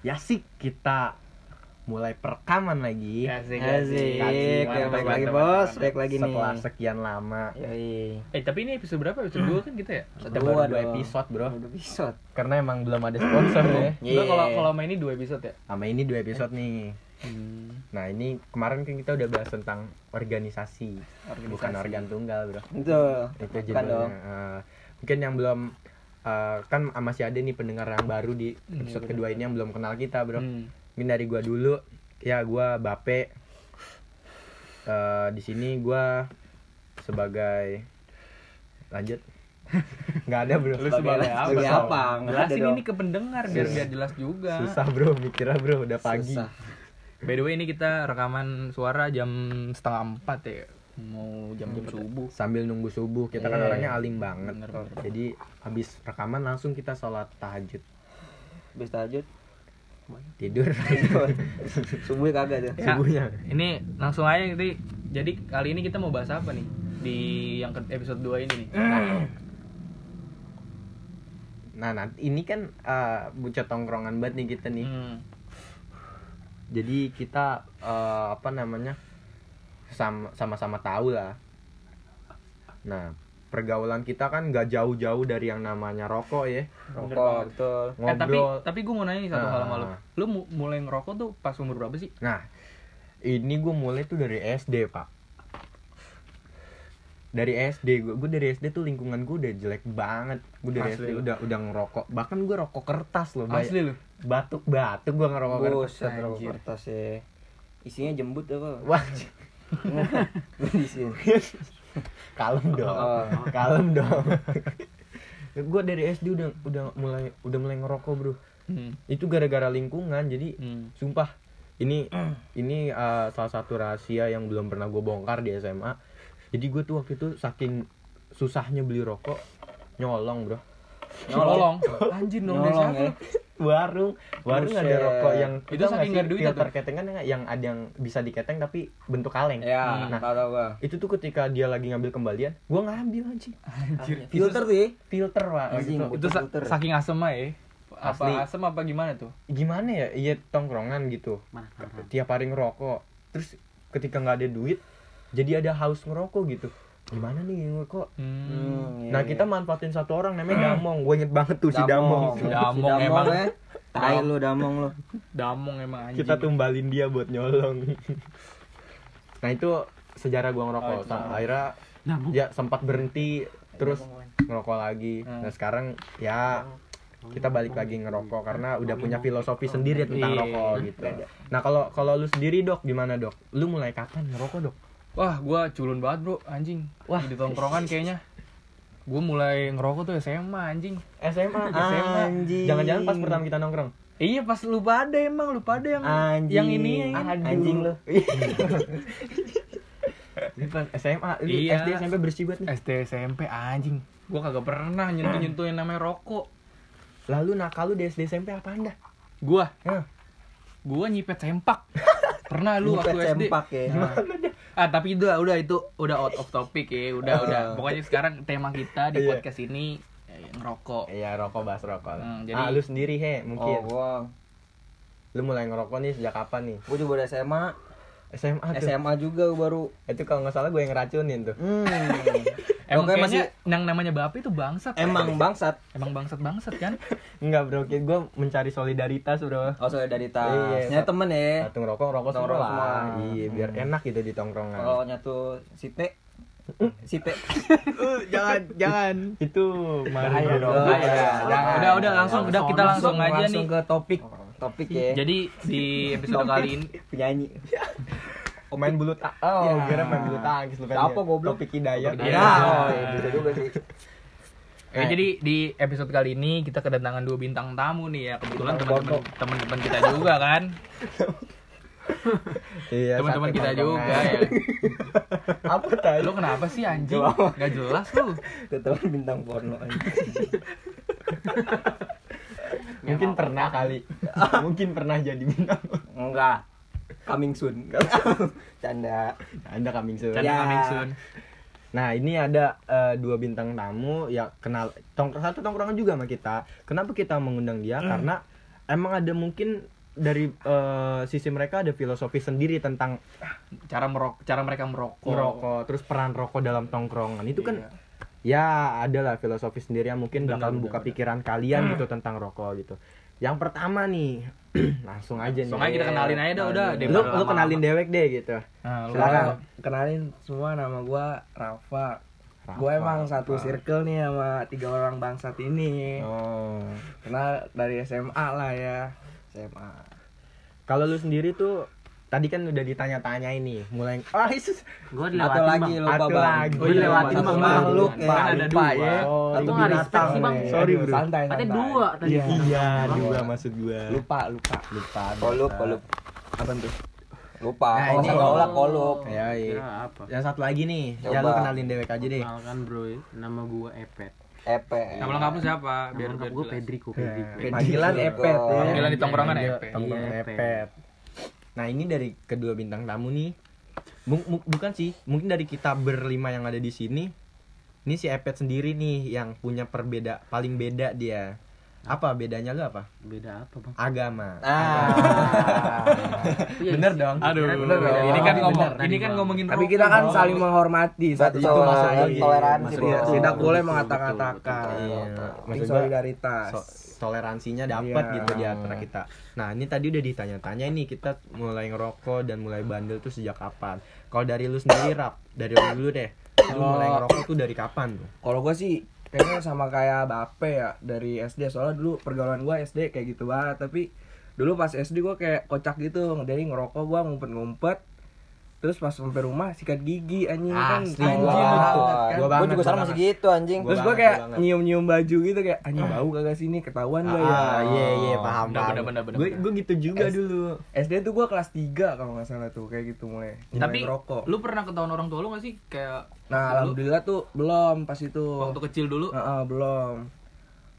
ya sih kita mulai perekaman lagi Asik, Asik, Asik. ya, baik lagi bos, baik lagi nih. setelah sekian lama Yoi. Eh tapi ini episode berapa? Episode 2 kan kita ya? baru dua dong. episode bro Dua episode. karena emang belum ada sponsor ya. Enggak kalau kalau main ini 2 episode ya? sama ini dua episode nih Hmm. nah ini kemarin kan kita udah bahas tentang organisasi, Organisasi. bukan organ tunggal bro Itu. itu Bukan judulnya dong. Eh, mungkin yang belum eh, kan masih ada nih pendengar yang baru di Hmm, episode kedua ini yang belum kenal kita bro Hmm. mungkin dari gua dulu ya gua Bape Eh, di sini gua sebagai lanjut nggak ada bro Lu sebagai apa? Sebagai Susah. apa? Nggak ada Jelasin ini ke pendengar biar biar jelas juga. susah bro mikirnya bro udah pagi Susah. By the way ini kita rekaman suara jam setengah empat ya. Mau jam-jam subuh. sambil nunggu subuh kita kan Iya. orangnya alim banget Bener, bener. jadi habis rekaman langsung kita sholat tahajud Habis tahajud. tidur Subuh kagak tuh. Ya, subuhnya Ini langsung aja jadi jadi kali ini kita mau bahas apa nih di yang episode 2 ini nih. nah nanti ini kan bucah tongkrongan banget nih kita nih Hmm. jadi kita eh, apa namanya sama-sama tahu lah nah pergaulan kita kan nggak jauh-jauh dari yang namanya rokok ya Rokok, betul. Eh tapi tapi gue mau nanya nih satu hal sama lu. Ah. Mulai ngerokok tuh pas umur berapa sih? nah ini gue mulai tuh dari SD pak dari SD gue gue dari SD tuh lingkungan gue udah jelek banget gue dari Asli SD lu. udah udah ngerokok bahkan gue rokok kertas loh bay- Asli lu. batuk batuk gue ngerokok kertas Buset, rokok anjir. kertas ya. Isinya jembut apa? wah sini. Kalem dong Oh. kalem dong gue dari SD udah udah mulai udah mulai ngerokok bro Hmm. itu gara-gara lingkungan jadi Hmm. sumpah ini ini uh, salah satu rahasia yang belum pernah gue bongkar di SMA jadi gue tuh waktu itu saking susahnya beli rokok nyolong bro Nyolong. Anjir dong Nyolong ya. Warung warung ada Buset. rokok yang Itu saking sih nggak ada duitnya filter tuh? ketengan nggak? yang ada yang bisa diketeng tapi bentuk kaleng Ya, Nah. tahu gua. itu tuh ketika dia lagi ngambil kembalian gue ngambil anjing Anjir. Filter tuh ya. filter pak gitu. Itu sa- Puter-puter. saking asem aja ya. Apa Asli. asem apa gimana tuh? gimana ya iya tongkrongan gitu tiap hari ngerokok terus ketika nggak ada duit jadi ada haus ngerokok gitu gimana nih ngerokok Hmm. Hmm, iya, nah iya. kita manfaatin satu orang namanya Damong gue inget banget tuh si Damong Si Damong Damong emang. ya. Tai lu Damong lu. Damong emang anjing. kita tumbalin dia buat nyolong nah itu sejarah gua ngerokok Oh. Sa- akhirnya ya sempat berhenti terus ngerokok lagi Hmm. nah sekarang ya kita balik lagi ngerokok karena udah punya filosofi sendiri tentang Iya. rokok gitu nah kalau kalau lu sendiri dok gimana dok lu mulai kapan ngerokok dok Wah, gua culun banget, Bro, anjing. Wah. Di tongkrongan kayaknya. Gua mulai ngerokok tuh SMA anjing. SMA SMA. Anjing. jangan-jangan pas pertama kita nongkrong Iya, pas lu pada emang lu pada yang Anjing. yang ini ya. Anjing lu. Ini pas SMA lu Iya. SD SMP bersih banget nih SD SMP anjing. Gua kagak pernah nyentuh-nyentuh yang namanya rokok. lalu nakal lu di SD SMP apa anda Gua, Hah? gua nyipet sempak. Pernah lu Nyipet waktu SD. sempak ya. Nah. Ah, tapi udah udah itu udah out of topic ya, udah udah. Pokoknya sekarang tema kita di Iya. podcast ini eh, ngerokok. Iya rokok bahas rokok. Hmm, jadi- ah lu sendiri he Oh, mungkin gua lu mulai ngerokok nih sejak kapan nih gua juga udah SMA. SMA tuh SMA juga baru. itu kalau nggak salah gue yang ngeracunin tuh Hmm. Emang kayaknya yang namanya bapak itu bangsat. Emang bangsat. Emang bangsat-bangsat kan? Enggak bro, kayak gue mencari solidaritas bro Oh, solidaritas. Iya, Nyatu temen ya. Satu ngerokok, ngerokok semua lah semua. Iya, biar enak gitu di tongkrongan Kalau nyatu site site Jangan, jangan Itu Bahaya dong. Bahaya. iya. Jangan. Udah, udah langsung, udah kita langsung aja langsung nih. ke topik topik ya. Jadi di episode kali ini penyanyi. Main bulu tak Oh, Ya. kira main bulu tangkis lu kan Apa, ya. goblok? Topik hidayat Topik Ya, hidayat. oh, iya, bisa juga sih. Ya, jadi di episode kali ini kita kedatangan dua bintang tamu nih ya. Kebetulan teman-teman teman-teman kita juga kan. Iya, Teman-teman kita juga ya. Apa tadi? Lu kenapa sih anjing? Gua- Gak jelas lu. Tetepan bintang porno aja. Mungkin pernah kali Mungkin pernah jadi bintang Enggak. Coming soon. Canda. Anda coming soon Canda Ya. coming soon. Nah ini ada eh, dua bintang tamu ya kenal tongkrong satu tongkrongan juga sama kita. Kenapa kita mengundang dia? Karena emang ada mungkin dari eh, sisi mereka ada filosofi sendiri tentang cara merok cara mereka merokok merokok terus peran rokok dalam tongkrongan itu kan Iya. Ya adalah filosofi sendiri yang mungkin Benar, bakal membuka benar. pikiran kalian gitu tentang rokok gitu yang pertama nih langsung aja nih Langsung aja kita kenalin aja dah udah lu, lu lama-lama. kenalin dewek deh gitu Nah, Silakan. kenal. kenalin semua nama gua Rafa. Rafa, Gue emang satu Rafa. circle nih sama tiga orang bangsat ini. oh Kenal dari SMA lah ya. SMA. kalau lu sendiri tuh tadi kan udah ditanya-tanya ini mulai ah Yesus Gue Atau dilewatin lagi bang. lupa Atau bang. lagi. Gue dilewatin Satu bang. makhluk Kan ya. ada lupa dua. ya. Oh, binatang sih, Bang. nih. Sorry, bro. Santai, santai. dua tadi. Iya. iya dua maksud gua Lupa, lupa. lupa Kolup, kolup. Apa tuh? Lupa. Nah, Oh, ini- enggak ulah kolup. ya iya Kira apa? yang satu lagi nih ya lu kenalin dewek aja deh Kenalkan bro, nama gue Epet. Epe. Nama lengkap lu siapa? Biar Biar gue Ya, Pedrico. Pedrico. Panggilan Epet ya. Panggilan di tongkrongan Iya, Epet. tongkrongan Iya, epet nah ini dari kedua bintang tamu nih mu- bukan sih mungkin dari kita berlima yang ada di sini ini si epet sendiri nih yang punya perbeda paling beda dia apa bedanya lu apa Beda apa bang? agama Ah. Iya, bener dong Aduh, Bener dong. ini kan ngomong, ini kan ngomongin Tapi kita kan Bang. saling menghormati satu iya, gue. toleransi, Maksud Bro. gue, Tidak boleh mengata-ngatakan. Iya. Maksud gua, solidaritas. so- toleransinya dapat Iya. gitu di antara kita. Nah ini tadi udah ditanya-tanya nih kita mulai ngerokok dan mulai bandel tuh sejak kapan? Kalau dari lu sendiri rap, dari lu dulu deh. Lu mulai ngerokok tuh dari kapan tuh? Kalau gue sih kayaknya sama kayak Bape ya dari SD soalnya dulu pergaulan gue SD kayak gitu banget tapi dulu pas SD gue kayak kocak gitu jadi ngerokok gue ngumpet-ngumpet terus pas sampai rumah sikat gigi anjing kan Asli, anjing gua banget banget. kan. Gua banget, juga gua sama masih gitu anjing. Gua terus kayak gua banget. nyium-nyium baju gitu kayak anjing bau kagak sini ketahuan gak ya Ah, iya iya paham Bener, paham. bener, bener, bener, gue gitu juga dulu. SD tuh gue kelas 3 kalau nggak salah tuh kayak gitu mulai mulai Tapi ngerokok lu pernah ketahuan orang tua lu gak sih? Kayak nah alhamdulillah tuh belum pas itu waktu kecil dulu. Heeh, belum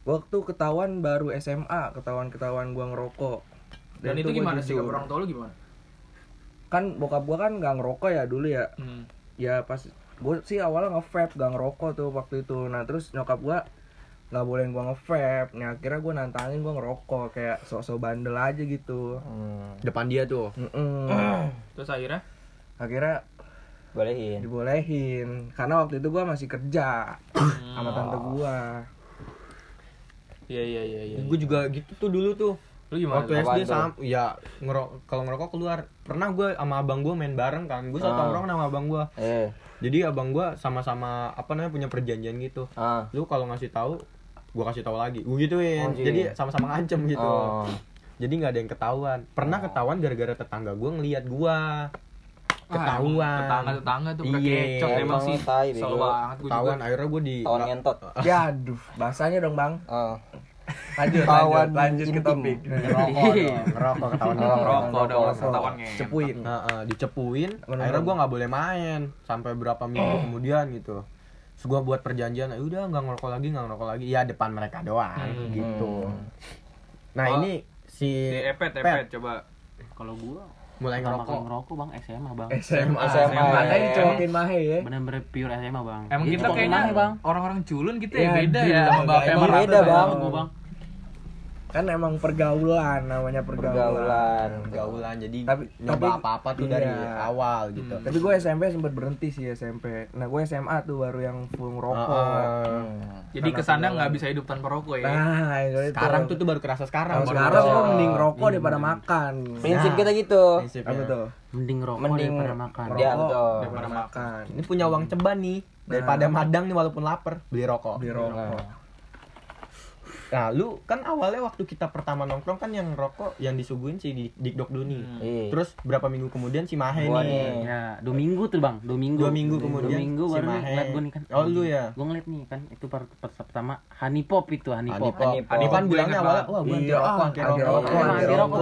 waktu ketahuan baru SMA ketahuan ketahuan gua ngerokok Dan itu gua gimana sih orang tua lu gimana? Kan bokap gua kan nggak ngerokok ya dulu ya Hmm. ya pas gue sih awalnya nge-vape gak ngerokok tuh waktu itu nah terus nyokap gua nggak bolehin gua nge-vape nah akhirnya gua nantangin gua ngerokok kayak sok-sok bandel aja gitu Depan dia tuh. Mm-mm. Terus akhirnya akhirnya Bolehin. dibolehin karena waktu itu gua masih kerja sama tante gua Iya iya iya iya. Gue juga gitu tuh dulu tuh. Lu gimana? Waktu SD sama ya ngerok kalau ngerokok keluar. Pernah gue sama abang gue main bareng kan. Gue satu Ah. tongkrong sama abang gue. Eh. Jadi abang gue sama-sama apa namanya punya perjanjian gitu. Ah. Lu kalau ngasih tahu, gue kasih tahu lagi. Gue gituin. Anjing. Jadi sama-sama ngancem gitu. Oh. Jadi nggak ada yang ketahuan. Pernah ketahuan gara-gara tetangga gue ngelihat gue. Ketahuan. tetangga tetangga tuh Iya. emang Emang sih. tai, banget. Ketahuan akhirnya gue di Tawan ngentot. ya aduh bahasanya dong bang Oh. Lanjut lanjut, lanjut ke topik. Ngerokok dong. Ngerokok ketahuan Oh, ngerokok. Rokok dong, ketahuan cepuin. Heeh, dicepuin. Akhirnya gue nggak boleh main sampai berapa minggu kemudian gitu. Terus gue buat perjanjian "Ya udah nggak ngerokok lagi nggak ngerokok lagi. Ya depan mereka doang Hmm. gitu. Nah Oh. ini si Si Epet, Pet, Epet coba. Kalau gua mulai ngerokok. ngerokok bang SMA bang. SMA SMA. makanya dicokin mahe ya. Bener-bener pure SMA bang. Emang Itu kita kayaknya orang-orang culun gitu Ya, ya beda ya beda, Bang. Kan emang pergaulan namanya pergaulan, Pergaulan. pergaulan jadi Tapi- nyoba tapi- apa apa tuh dari iya. awal gitu tapi gue SMP sempat berhenti sih SMP nah gue SMA tuh baru yang full ngerokok Heeh. Jadi Karena kesannya pergaulan. nggak bisa hidup tanpa rokok ya. nah itu sekarang tuh tuh baru kerasa sekarang baru sekarang gue mending rokok Hmm. daripada makan Prinsip Nah. kita gitu. Prinsipnya. apa tuh Mending rokok Mending daripada makan. Rokok betul. daripada makan ini punya uang ceban nih daripada madang nih walaupun lapar beli rokok beli rokok Nah, lu kan awalnya waktu kita pertama nongkrong kan yang rokok yang disuguhin si Dik Dikdok dulu nih. Iya. Terus berapa minggu kemudian si Mahe Gua nih. nih. Ya, dua minggu tuh bang, dua minggu. Dua minggu kemudian Dua minggu si baru Mahe. ngeliat gue nih kan. Oh, lu ya? Gue ngeliat nih kan, itu per, per- pertama honey pop itu honey pop. Honey Pop. Honey Pop bilangnya Gua awalnya, wah gua anti Iya, rokok, anti rokok. anti rokok,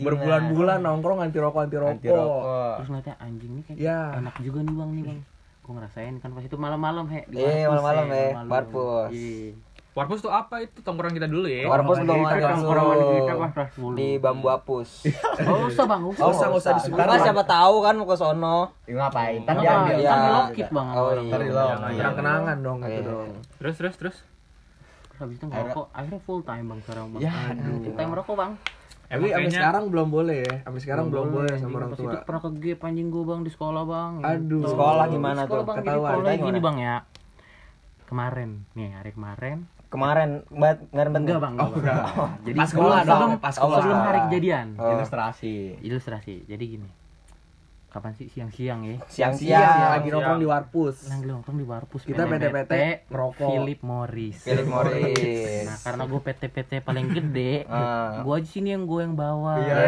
berbulan-bulan nongkrong anti rokok anti rokok. Terus ngeliatnya anjing nih kayak Ya. enak juga nih bang nih bang. Gue ngerasain kan pas itu malam-malam he. di Iya, malam-malam, he. Warpus. Iya. Warpus tuh apa itu tongkrong kita dulu ya? Warpus Tongkrongan Tongkrongan dulu. kita pas kelas 10. di bambu apus. Oh, usah bang, usah. Oh, usah, usah disebut. Enggak siapa tahu kan mau ke sono. Ya, ngapain? Enggak, diambil. Iya. kan lokit bang. Oh, iya. Iya. Kenang kenangan dong gitu Iya. dong Terus terus terus. terus habis itu ngerokok akhirnya full time bang sekarang bang Ya, aduh full time merokok bang Tapi Emang sampai kayaknya sekarang belum boleh ya. Sampai sekarang belum boleh sama anjing. orang tua. itu pernah ke gap anjing gue bang di sekolah bang Aduh. Sekolah gimana Sekolah tuh? bang jadi Ketahuan. sekolah Gimana? gini bang ya kemarin nih hari kemarin Kemarin banget nggak enggak bang enggak, bang. jadi Pas sekolah sebelum, dong, pas sekolah. sebelum hari kejadian Oh. Ilustrasi. ilustrasi jadi gini kapan sih siang-siang ya Siang-siang. Siang lagi nongkrong di Warpus. Nang nongkrong di Warpus Kita PT-PT, PT ngerokok. Philip Morris Philip Morris. nah karena gue PT-PT paling gede Ah. gue aja sini yang gue yang bawa Iya.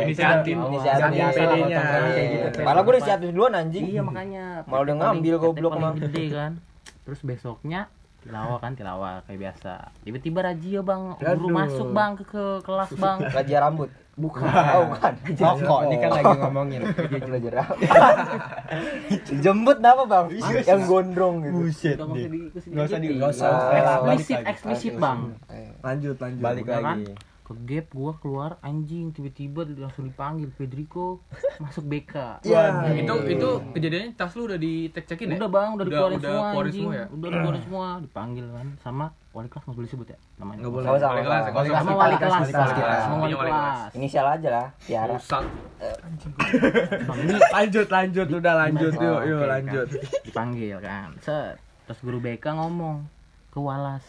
Inisiatif. Inisiatif. Saking Biasa pedenya. lah, potong kayak gitu. Iya. Malah gue udah siapin duluan anjing. iya makanya Malah udah ngambil goblok paling mah. gede kan terus besoknya tilawah kan tilawah kayak biasa tiba-tiba razia bang Aduh. guru masuk bang ke, ke kelas bang Raja rambut. Bukan. Oh, bukan. Rokok, ini kan lagi ngomongin. Raja rambut. Jembut apa, Bang? Yang gondrong gitu. Buset Nggak usah di- nggak usah. Ah, eksplisit eksplisit bang Lanjut, lanjut. Balik kan? lagi. Ke gap gua keluar anjing tiba-tiba langsung dipanggil Federico masuk BK Iya. Itu itu kejadiannya tas lu udah di cek cekin ya? udah bang udah dikeluarin udah semua anjing semua ya? udah dikeluarin semua dipanggil kan sama wali kelas nggak boleh sebut ya namanya Nggak boleh. Sama sama. Wali kelas, sama wali kelas Wali kelas kita. sama wali kelas Inisial aja lah, Tiara. Rusak. Lanjut, lanjut, udah lanjut yuk, yuk lanjut. kan. dipanggil kan set terus guru BK ngomong ke Walas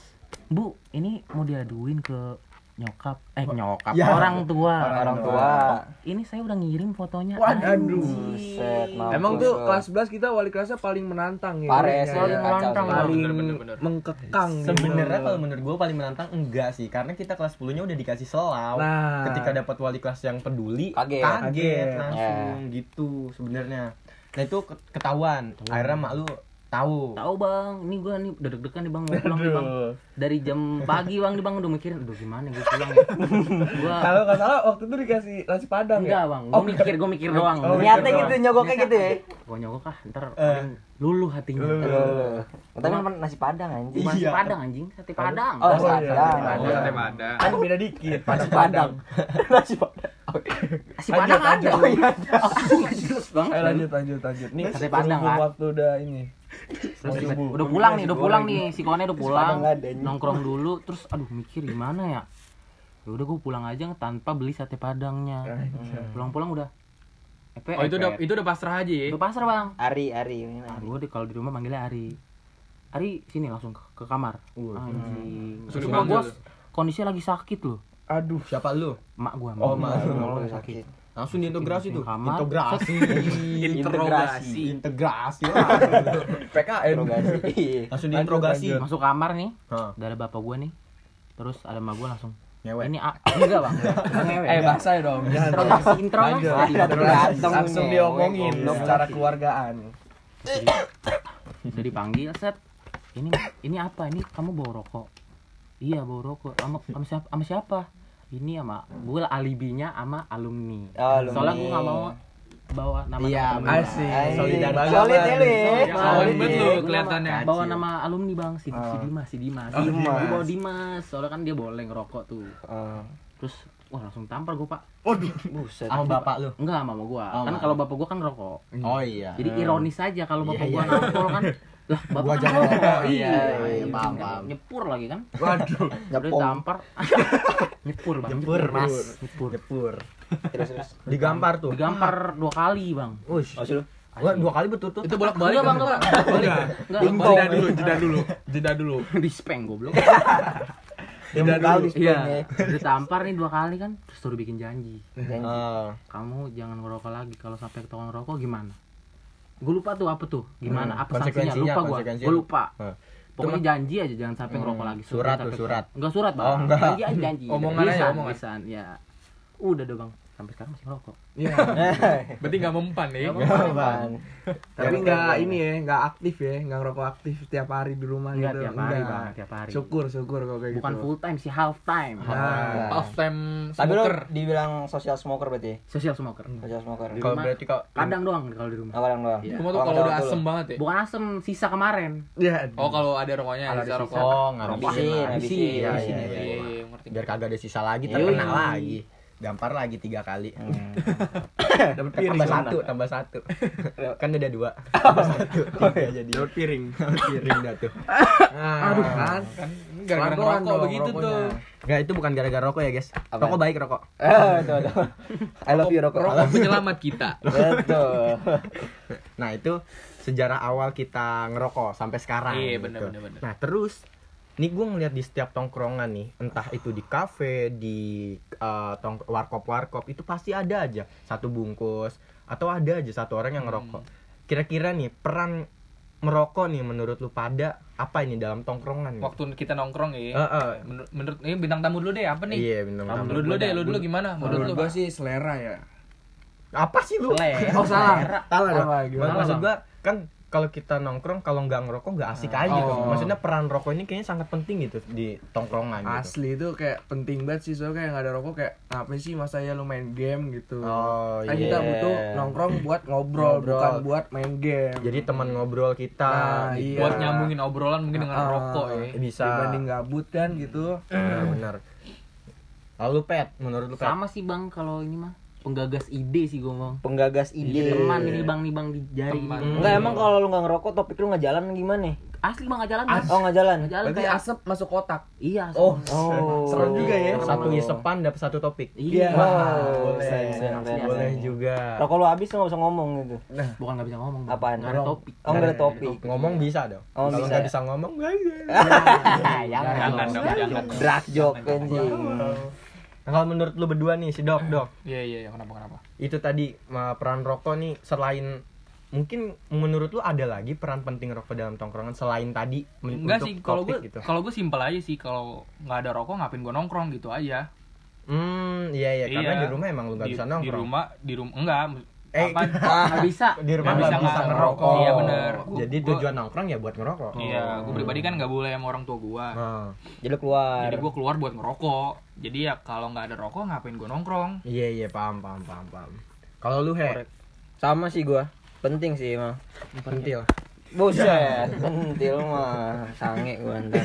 bu ini mau diaduin ke nyokap eh nyokap Ya. orang tua Orang tua. ini saya udah ngirim fotonya Waduh. Set, Emang tuh kelas 11 kita wali kelasnya paling menantang ya. Pares Iya, ya, Paling iya. kacau menantang, paling Bener, bener, bener. mengkekang gitu. Sebenarnya kalau menurut gue paling menantang enggak sih, karena kita kelas 10-nya udah dikasih selau. Nah. Ketika dapat wali kelas yang peduli, Kaget. kaget Kaget. langsung gitu sebenarnya. Nah itu ke- ketahuan. Akhirnya mak lu tahu. tahu bang. Ini gua nih udah deg-degan nih bang. Mau pulang nih bang. Dari jam pagi bang nih bang. Udah mikirin aduh gimana gue pulang ya? Gua Kalau nggak salah waktu itu dikasih nasi padang ya. enggak bang. Gua mikir gua mikir doang. Oh, Niatnya gitu, nyogoknya gitu ya. Gua nyogok ah ntar paling luluh hatinya Loh. Tapi kan nasi padang anjing. Masih Iya. padang anjing sate padang Oh, Oh, sadar. iya. Oh, sate padang. Kan beda dikit. Nasi padang. Nasi padang. nasi padang ada Oh iya. Jelas bang Ayo lanjut, lanjut, lanjut. Nih Sate padang, kan? waktu udah ini. terus tiba- udah pulang nih udah pulang nih si kawannya udah pulang padang nongkrong dulu terus aduh mikir gimana ya ya udah gua pulang aja tanpa beli sate padangnya pulang-pulang udah Epe, Oh, itu udah itu udah pasrah aja ya. udah pasar bang Ari, Ari. Gue di kalau di rumah manggilnya Ari. Ari sini langsung ke, ke kamar. Anjing. Cuma dipanggil. gue kondisinya lagi sakit loh. Aduh, Siapa lu? Mak gue. Oh, mak lu. Mak lagi sakit. Langsung diintegrasi tuh. Kamar. Integrasi. Interogasi. Integrasi. PKN. Langsung diinterogasi. Lanjut, Masuk kamar nih. Ada bapak gue nih. Terus ada emak gue langsung. Ngewe. Ini a enggak bang. Ngewe. Eh, bahasa ya dong. Interogasi. Lanjut. Ganteng Langsung diomongin goblok. secara keluargaan. Udah dipanggil set. Ini ini apa? Ini kamu bawa rokok. Iya bawa rokok. Sama sama siapa? Sama siapa? Ini sama gue alibinya sama alumni. Oh, alumni. Soalnya gue nggak mau bawa nama Iya. Solidaritas. Solid ya lu ya. Ya, solid banget lu kelihatannya. bawa nama alumni bang si, si Ah. Dimas si Dimas Oh, Dimas. Bawa Dimas soalnya kan dia boleh ngerokok tuh Oh. terus wah langsung tampar gue pak Buset. Sama bapak lu. enggak sama gua Oh, kan kalau bapak gua kan ngerokok Oh iya. jadi ironis aja kalau bapak Iya, gua iya. ngerokok kan lah bapak Gua kan ngerokok. iya, Iya, iya, paham, kan. paham. nyepur lagi kan Waduh. udah tampar nyepur bang Nyepur, Mas. nyepur Jepur. Terus terus. Digampar tuh. digampar dua kali bang Ush. Oh. Wah, dua kali berturut Itu bolak-balik. enggak bang kan? enggak bang enggak enggak Jeda dulu, jeda dulu. Jeda dulu. di speng goblok Tidak dulu. iya ditampar nih dua kali kan terus suruh bikin janji Ah, kamu jangan ngerokok lagi kalau sampai ketahuan ngerokok gimana gue lupa tuh apa tuh gimana Hmm, apa sanksinya lupa gue konsekuensinya. gue lupa Hah. pokoknya janji aja jangan sampai ngerokok lagi surat tuh, surat. enggak surat bang Oh, enggak. janji aja janji Omongan aja, omongan. ya udah dong bang sampai sekarang masih ngerokok Iya. Berarti nggak mempan nih. Apaan? Tapi nggak ini ya, nggak aktif ya, nggak ngerokok aktif setiap hari di rumah gitu. tiap hari Enggak. bang tiap hari Syukur, syukur kalau kayak bukan gitu. full time sih half time Nah, Off time Tapi smoker. dibilang social smoker berarti? ya? social smoker Social smoker. Kalau berarti kok kadang doang kalau di rumah Apa yang doang? Iya. Cuma tuh kalau udah asem banget ya. bukan asem sisa kemarin ya. Oh, kalau ada rokoknya Kalau ada rokok. sisa. Oh, nggak Habisin, bisa. habisin. Iya, Iya, iya, iya. Iya, iya, ngerti. Biar kagak ada sisa lagi Yoi. terkenal lagi. Gampar lagi tiga kali Dapat piring. tambah satu tambah satu kan udah dua tambah satu tiga jadi Dapat piring. Dapat piring dah tuh nah, Aduh kan. kan gara-gara Pelan-pelan ngerokok dong begitu rokoknya. tuh Nggak, itu bukan gara-gara rokok ya guys Apa? rokok baik rokok Eh, tuh, tuh. I love you rokok. rokok penyelamat kita Betul. nah itu sejarah awal kita ngerokok sampai sekarang Iya, gitu. bener, bener. nah terus nih gue ngeliat di setiap tongkrongan nih entah itu di kafe di eh, tong warkop warkop itu pasti ada aja. Satu bungkus atau ada aja satu orang yang ngerokok. Kira-kira nih peran merokok nih menurut lu pada apa ini dalam tongkrongan nih? waktu kita nongkrong ya Heeh. menurut, menurut ini bintang tamu dulu deh apa nih? Iya bener lu dulu deh lu dulu gimana? Menurut Menurut lu? gua sih selera ya. apa sih lu? Selera. Oh salah. salah dong. Maksud gua kan kalau kita nongkrong kalau nggak ngerokok nggak asik aja gitu Oh. maksudnya peran rokok ini kayaknya sangat penting gitu di tongkrongan gitu. Asli itu kayak penting banget sih soalnya kayak nggak ada rokok kayak apa sih masa ya lu main game gitu. Oh, Kan iya. kita butuh nongkrong buat ngobrol, Ngobrol. bukan buat main game. jadi teman ngobrol kita Nah, gitu. iya. buat nyambungin obrolan mungkin dengan Ah, rokok ya bisa dibanding gabut kan gitu. benar-benar lalu pet menurut lu pet Sama sih bang kalau ini mah penggagas ide sih gue bang. Penggagas ide. Teman ini bang nih bang di jari. Teman. Enggak emang kalau lu nggak ngerokok topik lu nggak jalan gimana? Asli bang nggak jalan. Bang. Oh nggak jalan. Nggak jalan Berarti kayak asap masuk kotak. iya. Oh, Oh. serem juga ya. satu isepan dapat satu topik Iya. Oh, boleh bisa, bisa, bisa. boleh juga Rokok lu habis nggak bisa ngomong gitu. Bukan nggak bisa ngomong. Bang. Apaan? Nggak ada topik. Oh nggak ada topik. ngomong bisa dong Oh, kalau bisa nggak bisa ngomong nggak bisa jangan dong jangan Drag joke anjing. Nah, kalau menurut lu berdua nih si dok dok. Iya iya iya, kenapa kenapa? Itu tadi peran rokok nih selain mungkin menurut lu ada lagi peran penting rokok dalam tongkrongan selain tadi enggak untuk sih kalau gue gitu? kalau gue simpel aja sih kalau nggak ada rokok ngapain gue nongkrong gitu aja. Hmm iya iya karena Iya. di rumah emang lu nggak di, bisa di nongkrong rumah di rumah enggak Eh, apa Nggak bisa. di rumah Nggak bisa bisa nggak ngerokok. Iya, bener. jadi Gua- tujuan nongkrong ya buat ngerokok iya gue pribadi kan nggak boleh sama orang tua gue Nah, Jadi lu keluar. jadi gue keluar buat ngerokok jadi ya kalau nggak ada rokok ngapain gue nongkrong iya iya paham paham paham paham kalau lu he Sama sih gua. Penting sih emang. pentil Buset, pentil mah sange gua ntar.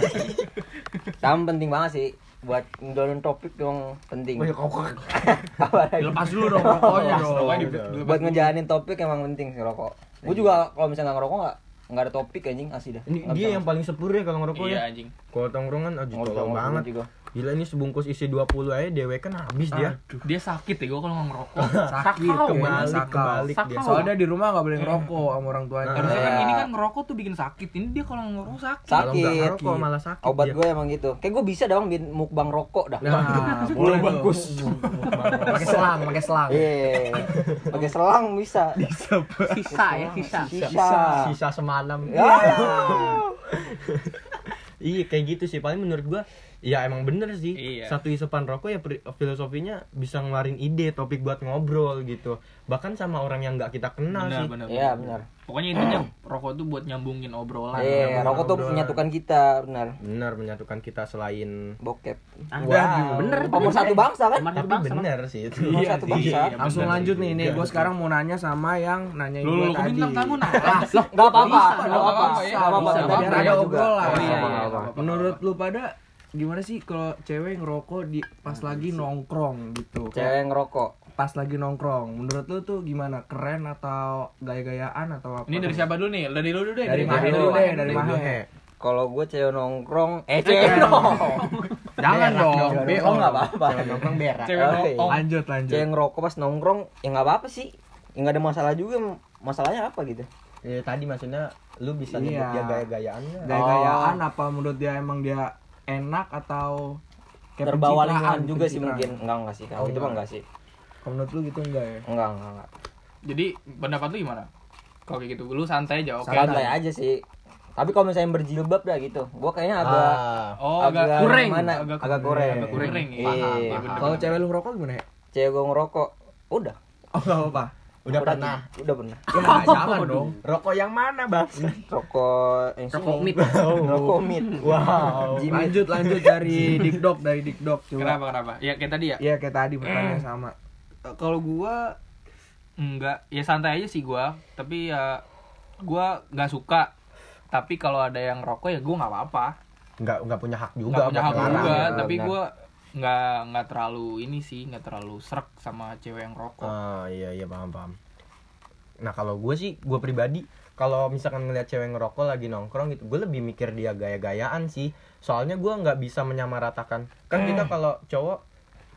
Sama penting banget sih buat ngedolin topik dong penting. Apa lagi? dilepas dulu dong rokoknya dong buat ngejalanin topik emang penting sih rokok. Gua juga kalau misalnya nggak ngerokok nggak nggak ada topik anjing asli dah. ini dia yang paling sepur ya kalau ngerokok iya ya anjing kalau tongkrongan aduh ngomong. tolong banget juga. Gila ini sebungkus isi 20 aja dewe kan habis dia dia sakit ya gue kalau nggak ngerokok Sakit, Sakau, kebalik sakau. kebalik dia Sakau. Soalnya di rumah nggak boleh ngerokok sama orang tuanya. harusnya kan Iya. ini kan ngerokok tuh bikin sakit ini dia kalau ngerokok sakit Sakit. kalau nggak ngerokok malah sakit Obat dia. gue emang gitu. Kayak gue bisa dong bikin mukbang rokok dah. Nah, boleh bagus. Pakai selang, pakai selang. Iya. Pakai selang bisa. Sisa ya sisa. Sisa. sisa semalam Ya. iya kayak gitu sih paling menurut gua ya emang bener sih Iya. satu isepan rokok ya filosofinya bisa ngeluarin ide topik buat ngobrol gitu bahkan sama orang yang nggak kita kenal benar sih benar Iya benar. benar. pokoknya intinya rokok tuh buat nyambungin obrolan Iya, rokok tuh ngobrol. menyatukan kita, benar. bener menyatukan kita selain Bokep. Wow. Bener. Nomor satu bangsa kan? Nomor tapi bangsa, Bang. bener sih itu Nomor satu bangsa. iya, Langsung bener. lanjut nih, nih gue sekarang mau nanya sama yang nanyain lu gue lu tadi. bintang tamu nah Lah, enggak apa-apa, enggak nggak apa-apa. apa-apa. Enggak apa-apa, ada obrolan. Iya, iya. Menurut lu pada gimana sih kalau cewek ngerokok di pas lagi nongkrong gitu? Cewek ngerokok. pas lagi nongkrong. Menurut lu tuh gimana? Keren atau gaya-gayaan atau apa? ini dari siapa dulu nih dari lu dulu deh Dari Mahe dulu deh, dari Dari He. Kalau gue cewek nongkrong, eh cewek nongkrong. Jangan Berak dong. Cewek nongkrong enggak apa-apa. Cewek nongkrong berak cewek Oh, nongkrong Lanjut, lanjut. Cewek ngerokok pas nongkrong, ya enggak apa-apa sih. Ya enggak ada masalah juga. Masalahnya apa gitu? ya tadi maksudnya lu bisa Iya. nyebut dia gaya-gayaannya Gaya-gayaan apa menurut dia emang dia enak atau kayak Terbawa lingkungan juga sih mungkin. Enggak enggak sih. Kalau Oh, itu mah enggak. sih. Kalau menurut lu gitu enggak ya? Enggak, enggak, enggak. jadi pendapat lu gimana kalau kayak gitu lu santai aja oke Santai aja sih. Tapi kalau misalnya berjilbab dah gitu, gua kayaknya agak Ah. oh agak agak kurang mana? agak, Agak kurang. agak kurang ya Iya. Kalau cewek lu ngerokok gimana ya? Cewek gua ngerokok, udah. Oh, enggak apa-apa. Udah pernah? Udah pernah. Ya, jangan dong. rokok yang mana bang Rokok yang Rokok mit. Rokok mit. wow. Lanjut lanjut dari Dikdok dari Dikdok coba. kenapa kenapa? Ya kayak tadi ya? Iya kayak tadi pertanyaan sama. Eh, kalau gua enggak. Ya santai aja sih gua. Tapi ya gua nggak suka. Tapi kalau ada yang rokok ya gua nggak apa-apa. Nggak nggak punya hak juga nggak punya hak juga. ya, tapi gua nggak nggak terlalu ini sih nggak terlalu serak sama cewek yang rokok Oh iya iya paham paham. Nah kalau gue sih gue pribadi kalau misalkan ngeliat cewek ngerokok lagi nongkrong gitu, gue lebih mikir dia gaya-gayaan sih. Soalnya gue nggak bisa menyamaratakan. Kan kita kalau cowok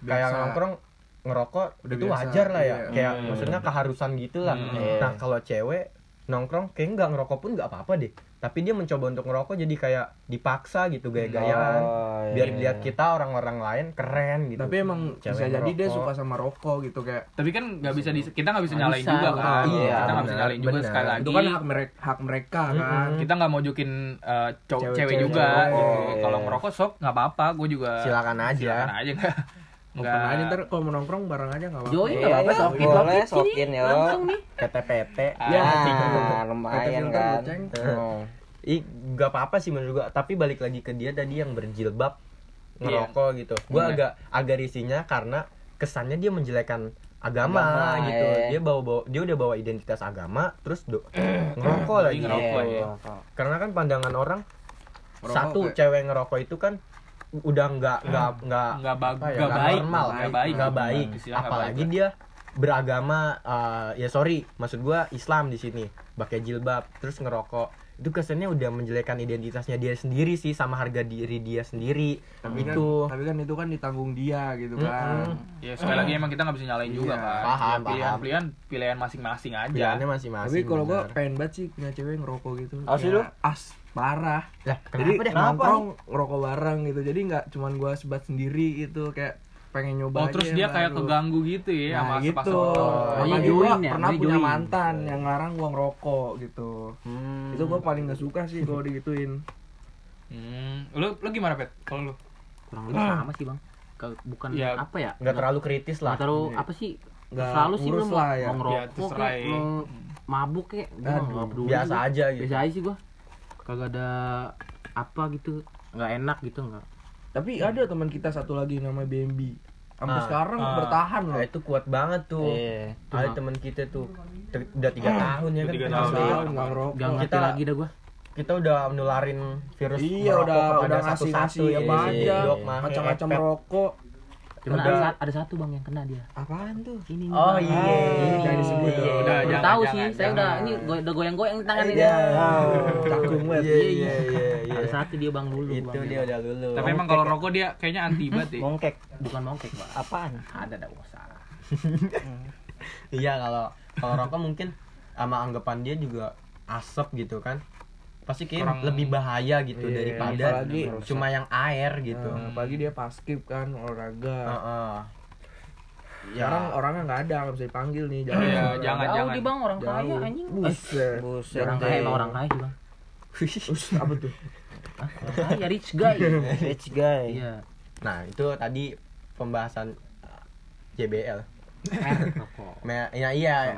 kayak nongkrong ngerokok Udah itu biasa, wajar lah ya. iya. Kayak Hmm. maksudnya keharusan gitu lah. Hmm. Iya. Nah kalau cewek nongkrong kayak nggak ngerokok pun nggak apa-apa deh. Tapi dia mencoba untuk ngerokok jadi kayak dipaksa gitu gaya-gayaan. Oh, iya, Biar iya. dilihat kita orang-orang lain keren gitu. Tapi emang Cewek bisa jadi dia suka sama rokok gitu kayak tapi kan nggak bisa di- kita nggak bisa Nggak nyalain bisa, juga kan iya, kita nggak bisa nyalain juga benar. sekali lagi itu kan hak mereka hak mereka kan. Mm-mm. kita nggak mau jokin uh, Cewek- cewek juga cewek. gitu. Iya. kalau ngerokok sok nggak apa-apa gue juga silakan aja. silakan aja nggak Open aja ntar kalau mau nongkrong bareng aja nggak apa-apa. Join Iya, nggak apa-apa iya, sokin boleh, sokin yo. langsung nih PT-PT. Ya, Ah, lumayan filter, kan. Hmm. Ih, gak apa-apa sih menurut gua, tapi balik lagi ke dia tadi yang berjilbab ngerokok gitu. Gua Iya. agak agak risihnya karena kesannya dia menjelekan agama, Agama, gitu. iya. Dia bawa bawa dia udah bawa identitas agama terus do, ngerokok lagi. ngerokok, Iya, ya. ngerokok. Karena kan pandangan orang Ngerokok satu kayak- cewek ngerokok itu kan udah nggak nggak nggak nggak ya, nggak baik normal, nggak baik nggak baik. Istilah nggak Apalagi baik. dia beragama eh, ya sorry, maksud gua Islam di sini, pakai jilbab terus ngerokok. Itu kesannya udah menjelekkan identitasnya dia sendiri sih sama harga diri dia sendiri. Tapi kan, itu tapi kan itu kan ditanggung dia gitu kan. Mm-mm. ya sekali lagi emang kita nggak bisa nyalain juga Iya, kan paham, Ya, pilihan paham. pilihan pilihan masing-masing aja pilihannya masing-masing. Tapi kalau gua pengen banget sih punya cewek ngerokok gitu. Asli Kayak lu? As parah. lah, Jadi kenapa deh? nongkrong ngerokok bareng gitu. Jadi nggak cuman gua sebat sendiri gitu kayak pengen nyoba oh aja terus dia kayak baru. keganggu gitu ya Nah, sama gitu. Oh, iya, gua join ya, pernah punya join. mantan yang ngarang gua ngerokok gitu. Hmm. Itu gua paling gak suka sih kalau digituin. hmm. lu lu gimana pet kalau lu kurang lebih sama sih bang Ke- bukan Iya. apa ya nggak terlalu kritis lah. nggak terlalu Iya. apa sih Nggak selalu sih lu mau, ya. Ya, ngerokok ya. mau mabuk peduli Biasa gua. aja gitu. biasa aja sih gua kagak ada apa gitu nggak enak gitu nggak Tapi ada teman kita satu lagi namanya BMB. Sampai Ah, sekarang ah. bertahan loh. Nah, itu kuat banget tuh. Iya. Ada teman kita tuh te- udah tiga tahun ya kan. Tiga tahun. Tahun nggak ngerokok. nggak ngerti Kita- lagi dah gua kita udah nularin virus Iya udah udah ngasih ngasih ya Bang. aja Dok, mahe, macam-macam rokok. Udah. ada, sa- ada satu bang yang kena dia Apaan tuh? ini nih, Oh iya. Ini. Jangan disebut. Udah, Udah jangan, tahu jangan, sih saya udah ini udah goyang-goyang tangan ini Iya. Cakung banget. Iya iya iya ada satu dia bang dulu Itu bang. dia udah lulu. tapi emang kalau rokok dia kayaknya anti banget ya Mongkek. bukan mongkek bang Apaan? ada dah usah Iya kalau kalau rokok mungkin sama anggapan dia juga asap gitu kan. Pasti kayak Kurang- lebih bahaya gitu Iya, daripada apalagi- cuma yang air gitu. Nah, apalagi dia pas skip kan olahraga. Heeh. Ya. Sekarang orangnya nggak ada, nggak bisa dipanggil nih. Jangan. Iya, Orang- jangan. Jauh di bang orang Jauh. kaya anjing Buset. Buset. orang kaya emang orang kaya sih bang apa tuh? Orang kaya rich guy Rich guy. iya Nah, itu tadi pembahasan JBL. rokok Me- ya iya.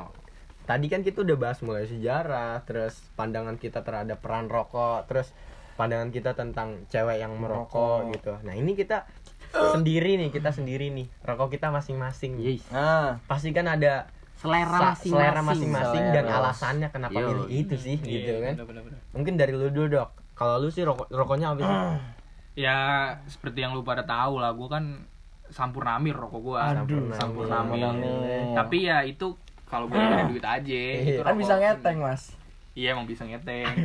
Tadi kan kita udah bahas mulai sejarah, terus pandangan kita terhadap peran rokok, terus pandangan kita tentang cewek yang merokok Merokok. gitu. Nah, ini kita sendiri nih, kita sendiri nih. Rokok kita masing-masing. yes Nah, Pasti kan ada selera masing-masing selera masing-masing dan alasannya kenapa Yo. milih itu sih gitu Iya, kan. bener-bener. Mungkin dari lu dulu, Dok. Kalau lu sih rokok rokoknya apa sih? ya seperti yang lu pada tahu lah gue kan sampurnamir rokok gue Aduh, sampurnamir Sampurnamir. tapi ya itu kalau gue nyari duit aja itu Kan bisa ngeteng, Mas. iya emang bisa ngeteng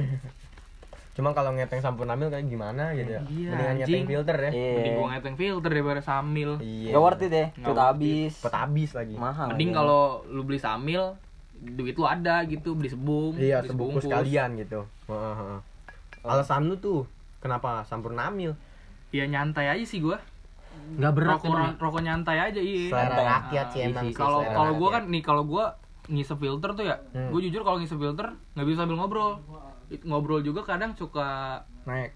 Cuma kalau ngeteng sampurnamil kayak gimana gitu ya. Iya, Mendingan ngeteng filter ya. iya. mending gue ngeteng filter daripada samil Iya. Gak worth it deh. Cepet worth it. habis. Cepet habis lagi. Mahal. mending ya. kalau lu beli samil duit lu ada gitu beli sebung Iya, beli sebungkus kalian gitu. Heeh, heeh. Alasan lu tuh kenapa sampurnamil? ya nyantai aja sih gue nggak berat rokok kan rokok nyantai aja iya Selera Santai. rakyat sih emang iya kalau kalau gue rakyat. kan nih kalau gue ngisep filter tuh ya Hmm. gue jujur kalau ngisep filter nggak bisa sambil ngobrol ngobrol juga kadang suka Naik,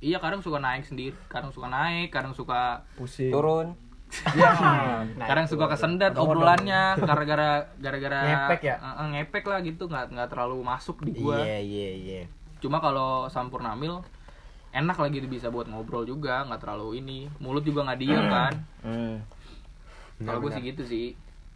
iya kadang suka naik sendiri kadang suka naik kadang suka pusing. turun. Nah, kadang itu. suka kesendat obrolannya gara-gara gara-gara Ngepek ya? Eh, ngepek lah gitu nggak nggak terlalu masuk di gua Iya, iya, iya. Cuma kalau sampurnamil enak lah gitu bisa buat ngobrol juga nggak terlalu ini mulut juga nggak diem kan Hmm. kalau gue sih gitu sih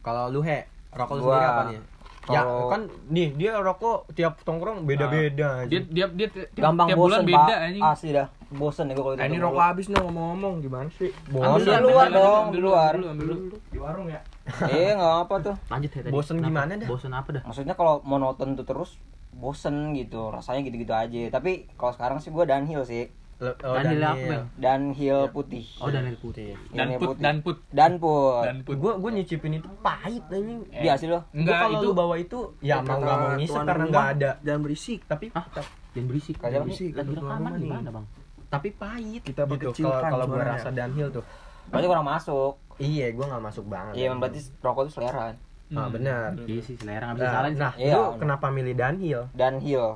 Kalau lu he, rokok lu Gua- sendiri apa nih? Ya kan nih dia rokok tiap tongkrong beda-beda aja. dia dia dia tiap, Gampang tiap bosen, bulan beda Pak. anjing Asli dah. bosen ya gue kalau Eh, ini rokok habis nih ngomong-ngomong gimana sih? Bosen Ambil, di luar ambil, dong, ambil di luar. ambil dulu. Di warung ya. Iya nggak apa tuh. lanjut ya tadi Bosen gimana dah? bosen apa dah Maksudnya kalau monoton tuh terus bosen gitu, rasanya gitu-gitu aja. Tapi kalau sekarang sih gue downhill sih. Oh? Downhill putih. oh Daniel putih Dan put, putih. dan put, Dan put. dan put. Gue gue nyicipin itu pahit anjing. Dia sih lo. Enggak kalau itu lu bawa itu ya mau nggak mau ngisep karena nggak ada. Jangan berisik. Tapi Hah? jangan berisik Jangan berisik, lagi rekaman gimana bang tapi pahit Kita gitu. Kalau kalau gue rasa downhill tuh. Berarti kurang masuk. Iya, gue nggak masuk banget. Iya, emang berarti rokok itu selera kan. Ah, benar. iya sih selera nggak bisa Nah, salah nah Iya. lu kenapa milih downhill? Downhill.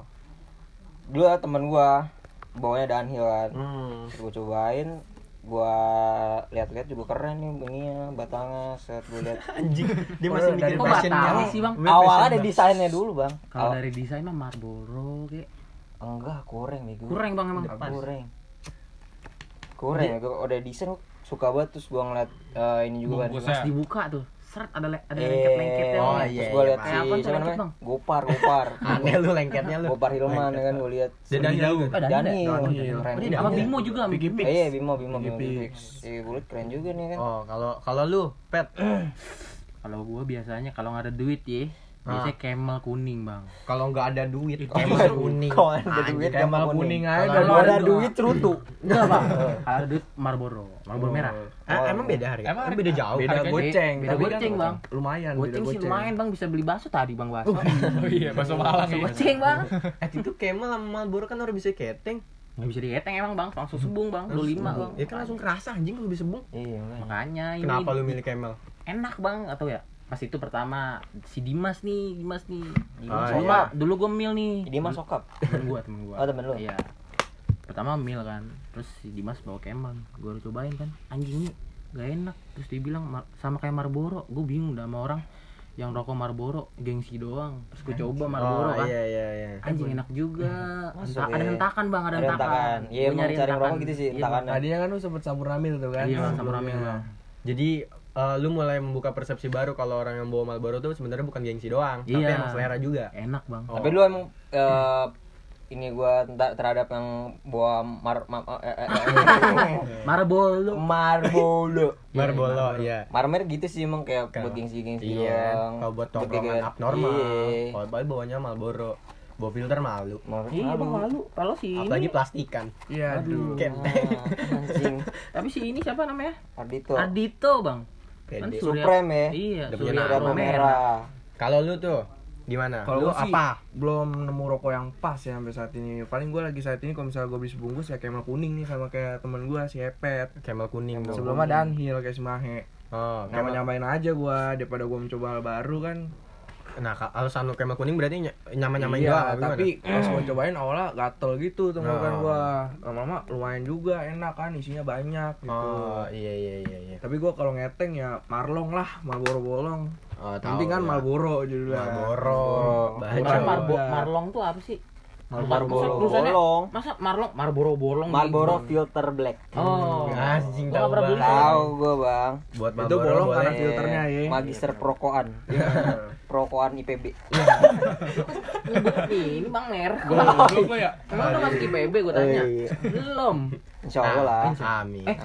Dulu ada temen gua bawanya downhill kan. Hmm. Gue cobain, gua lihat-lihat juga keren nih ininya, batangnya, set gue lihat. Anjing, dia masih mikir kok fashionnya. sih, Bang? Awalnya ada desainnya dulu, Bang. kalau dari desain mah Marlboro kayak enggak, kurang nih gua. kurang bang emang Kurang. Kurang, ya, gua udah desain gua suka banget terus gua ngeliat eh, ini juga kan. Dibuka tuh seret ada le- ada Eh, lengket lengketnya oh, terus iya, gua iya, lihat si siapa namanya? Gopar, Gopar. Aneh lu lengketnya lu. Gopar Hilman ya kan gua lihat. Oh, Daniel. Daniel. Sama. Bimo juga Bimo. Eh, Iya, Bimo, Bimo, Bimo. Eh, gue keren juga nih kan. Oh, kalau kalau lu pet kalau gua biasanya kalau nggak ada duit ya biasanya camel kuning bang kalau nggak ada duit camel kuning. Kalau ada duit, camel camel kuning aja. Kalau ada duit cerutu. enggak bang kalau ada duit Marlboro Marlboro merah Eh, emang beda harga? Emang Emang beda jauh. Beda goceng. beda goceng, Bang. Lumayan, beda goceng sih goceng. lumayan bang bisa beli bakso tadi bang bakso Oh iya, bakso Malang ya. goceng bang Eh, itu camel sama Marlboro kan orang bisa keteng. nggak bisa dieteng emang bang langsung sebung bang lu lima bang Ya kan langsung kerasa anjing kalau bisa bung. Iya, kan. makanya ini Kenapa lu milih camel? enak bang atau ya pas itu pertama si Dimas nih Dimas nih Oh, dulu iya. mah dulu gue mil nih Dia mah sokap. temen gue temen gue Oh, temen lu? iya pertama mil kan terus si Dimas bawa kemal gue udah cobain kan anjingnya gak enak terus dia bilang "Mar- sama kayak Marlboro gue bingung dah sama orang yang rokok Marlboro gengsi doang terus gue coba Marlboro Oh, kan iya iya iya. anjing enak juga Masuk Henta- ada ya. hentakan bang ada Ada hentakan hentakan. Iya, emang nyari cari hentakan. rokok gitu sih, Iya, hentakannya. Tadinya kan lu sempet sabur ramil tuh kan. Iya, Sebelumnya. ramil, Bang. Jadi eh, lu mulai membuka persepsi baru kalau orang yang bawa Marlboro tuh sebenarnya bukan gengsi doang, tapi Iya. emang selera juga. enak bang Oh. Tapi lu emang eh, ini gua terhadap yang bawa mar, ma, eh, eh, eh, Marlboro Marbolo. Marlboro, iya. Marmer gitu sih emang kayak buat gengsi-gengsi Iya, doang. kalau buat tongkrongan abnormal. Iya. Kalau bayi bawanya Marlboro. Bawa filter malu. Mar- iya bang malu. malu kalau si Apalagi ini plastikan. Iya, aduh. Kenteng. Ah, tapi si ini siapa namanya Ardito. Adito bang Pede. Surya Supreme ya. iya Pro merah merah. Kalau lu tuh gimana? Kalau lu apa? belum nemu rokok yang pas ya sampai saat ini. Paling gua lagi saat ini kalau misalnya gua beli sebungkus ya camel kuning nih sama kayak temen gua si Epet. Camel kuning. Sebelumnya downhill kayak si Mahe. Oh, Nyama camel. nyamain aja gua daripada gua mencoba hal baru kan. Nah, alasan lu camel kuning berarti ny- nyama-nyamain iya, doang. tapi pas gua cobain awalnya gatel gitu tenggorokan Oh. gua. Lama-lama lumayan juga enak kan isinya banyak gitu. Oh, iya iya iya iya. Tapi gua kalau ngeteng ya Marlong lah, Marlboro bolong. Oh, tahu kan ya. Marlboro judulnya. Marlboro. Iya. Marlong tuh apa sih Marlboro bolong. masa Marlong Marlboro bolong Marlboro filter black. oh Anjing Gua tahu nggak pernah beli. banget. Tahu gua, Bang. Buat Itu Marlboro bolong boleh. karena filternya ya. Magister Prokoan. Prokoan IPB. nyebut ini bang mer Goblok lo ya. emang udah masuk IPB gue tanya Iya. belum Insya Allah lah. Amin. Eh.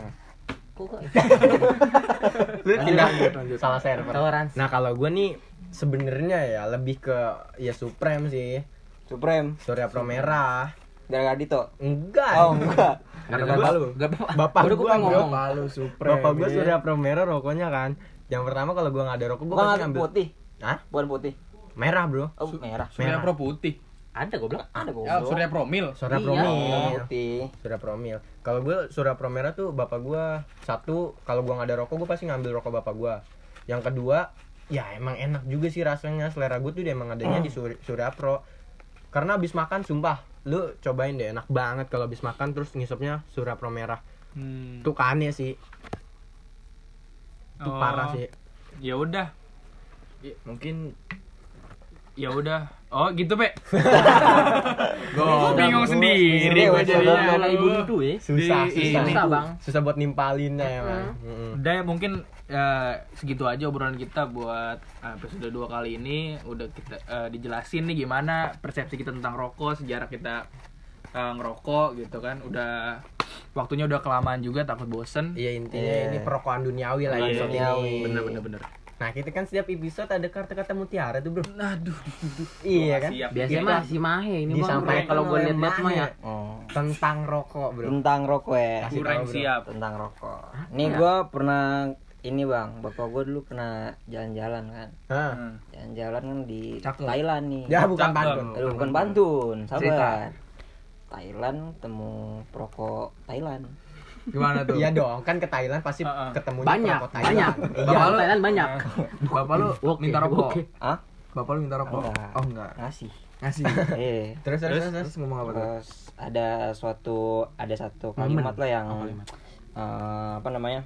kok kok lu tidak salah server. Nah, kalau gue nih sebenarnya ya lebih ke ya Supreme sih. Supreme. Surya Pro merah. Gara-gara Dito. Enggak. Oh, enggak. Karena Gua- bapak gua, gua bro. ngomong Bapak lu Supreme. Bapak gue ya. Surya Pro merah rokoknya kan. Yang pertama kalau gue nggak ada rokok gue pasti ngambil ngambil. putih. Hah? Bukan putih. Merah, Bro. Oh, merah. Surya. Pro putih. ada gue bilang Ada Ya, goblok. Surya Promil. Surya Iya. Pro Oh, Mil. putih. Surya Pro Mil. Kalau gue Surya Pro merah tuh bapak gue satu kalau gue nggak ada rokok gue pasti ngambil rokok bapak gue. Yang kedua ya emang enak juga sih rasanya selera gue tuh dia emang adanya di Sur- Surya Pro. Karena abis makan sumpah lu cobain deh enak banget kalau abis makan terus ngisepnya Surya Pro merah. Hmm. Itu kannya sih. Itu Oh. parah sih. Ya udah. Mungkin Ya udah. Oh, gitu, Pe. Gue bingung sendiri gue Udah, jadinya. Kalau ibu itu ya Susah, Di- susah. ini. susah bang Susah buat nimpalinnya emang. Mm-mm. Udah ya mungkin ya, segitu aja obrolan kita buat eh, episode 2 kali ini udah kita eh, dijelasin nih gimana persepsi kita tentang rokok, sejarah kita eh, ngerokok gitu kan. Udah waktunya udah kelamaan juga takut bosen Iya intinya Iya. ini perokokan duniawi lah Iya, duniawi. ini. bener bener bener Nah kita kan setiap episode ada kata-kata mutiara tuh bro. aduh Iya kan. Biasanya mah si Mahe ini disampaikan Kalau gue oleh lihat-lihat mah ya. Oh. tentang rokok bro. Tentang rokok ya. Kasih kurang tahu, bro. siap Tentang rokok. Nih gua pernah ini bang, bapak gua dulu pernah jalan-jalan kan. Hmm. Jalan-jalan kan di Cakep. Thailand nih. Ya bukan Cakep. Bandung. Aduh, bukan Bantun, Cerita. sabar. Thailand temu perokok Thailand. Gimana tuh? Iya dong, kan ke Thailand pasti Heeh. ketemu Banyak, banyak. Iya. Bapak lu Thailand banyak. Bapak lu minta rokok. Hah? Bapak lu minta rokok. Enggak. Oh enggak. Ngasih. Ngasih. Eh. Terus terus terus. Terus ngomong apa tuh? Terus ada suatu ada satu kalimat lah yang Oh, kalimat. eh, apa namanya?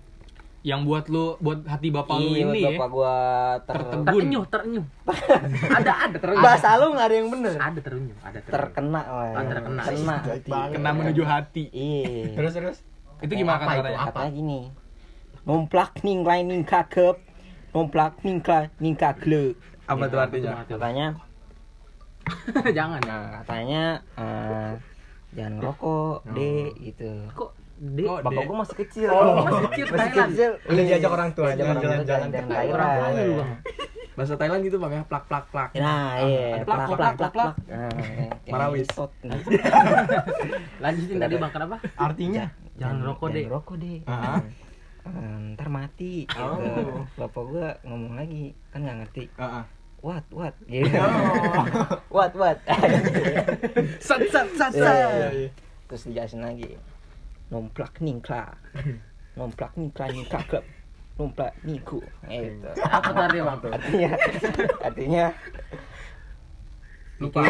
yang buat lu buat hati bapak lu Iya, ini buat ya bapak gua ter. Terenyuh, terenyuh. ada, ada terenyuh. Bahasa lu nggak ada yang bener. Ada terenyuh, ada terenyuh. Terkena lah. Ah, terkena. Kena. kena menuju hati Iya. Terus terus. Itu gimana Apa itu? katanya Apa? Katanya gini. Nomplak ning lain ning kakep. Nomplak ning kla ning kagle. Apa tuh artinya? Katanya Jangan. nah, katanya eh, jangan ngerokok, Dek, gitu. Kok Dek, Kok Bapak gua masih kecil. masih kecil masih Thailand. kecil. Udah diajak orang tua Diajak orang tua jalan-jalan ke Thailand. Bahasa Thailand gitu bang ya, plak plak plak. Nah, iya, Ada plak plak plak plak. plak. Nah, Marawis. Lanjutin tadi Bang, kenapa? Artinya? Jangan rokok, Dek. Jangan rokok, Dek. Ah. Ntar mati. gitu. Oh. Bapak gua ngomong lagi, kan nggak ngerti. Heeh. What, what? Gitu. what, what? sat sat sat Iya, sat iya, iya. Terus dijelasin lagi. Nomplak ningkla. Nomplak ningkla ningkla klub. Nomplak niku. Gitu. Apa tadi Bang? Artinya artinya Lupa.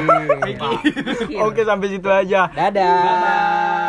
Oke sampai situ aja. dadah.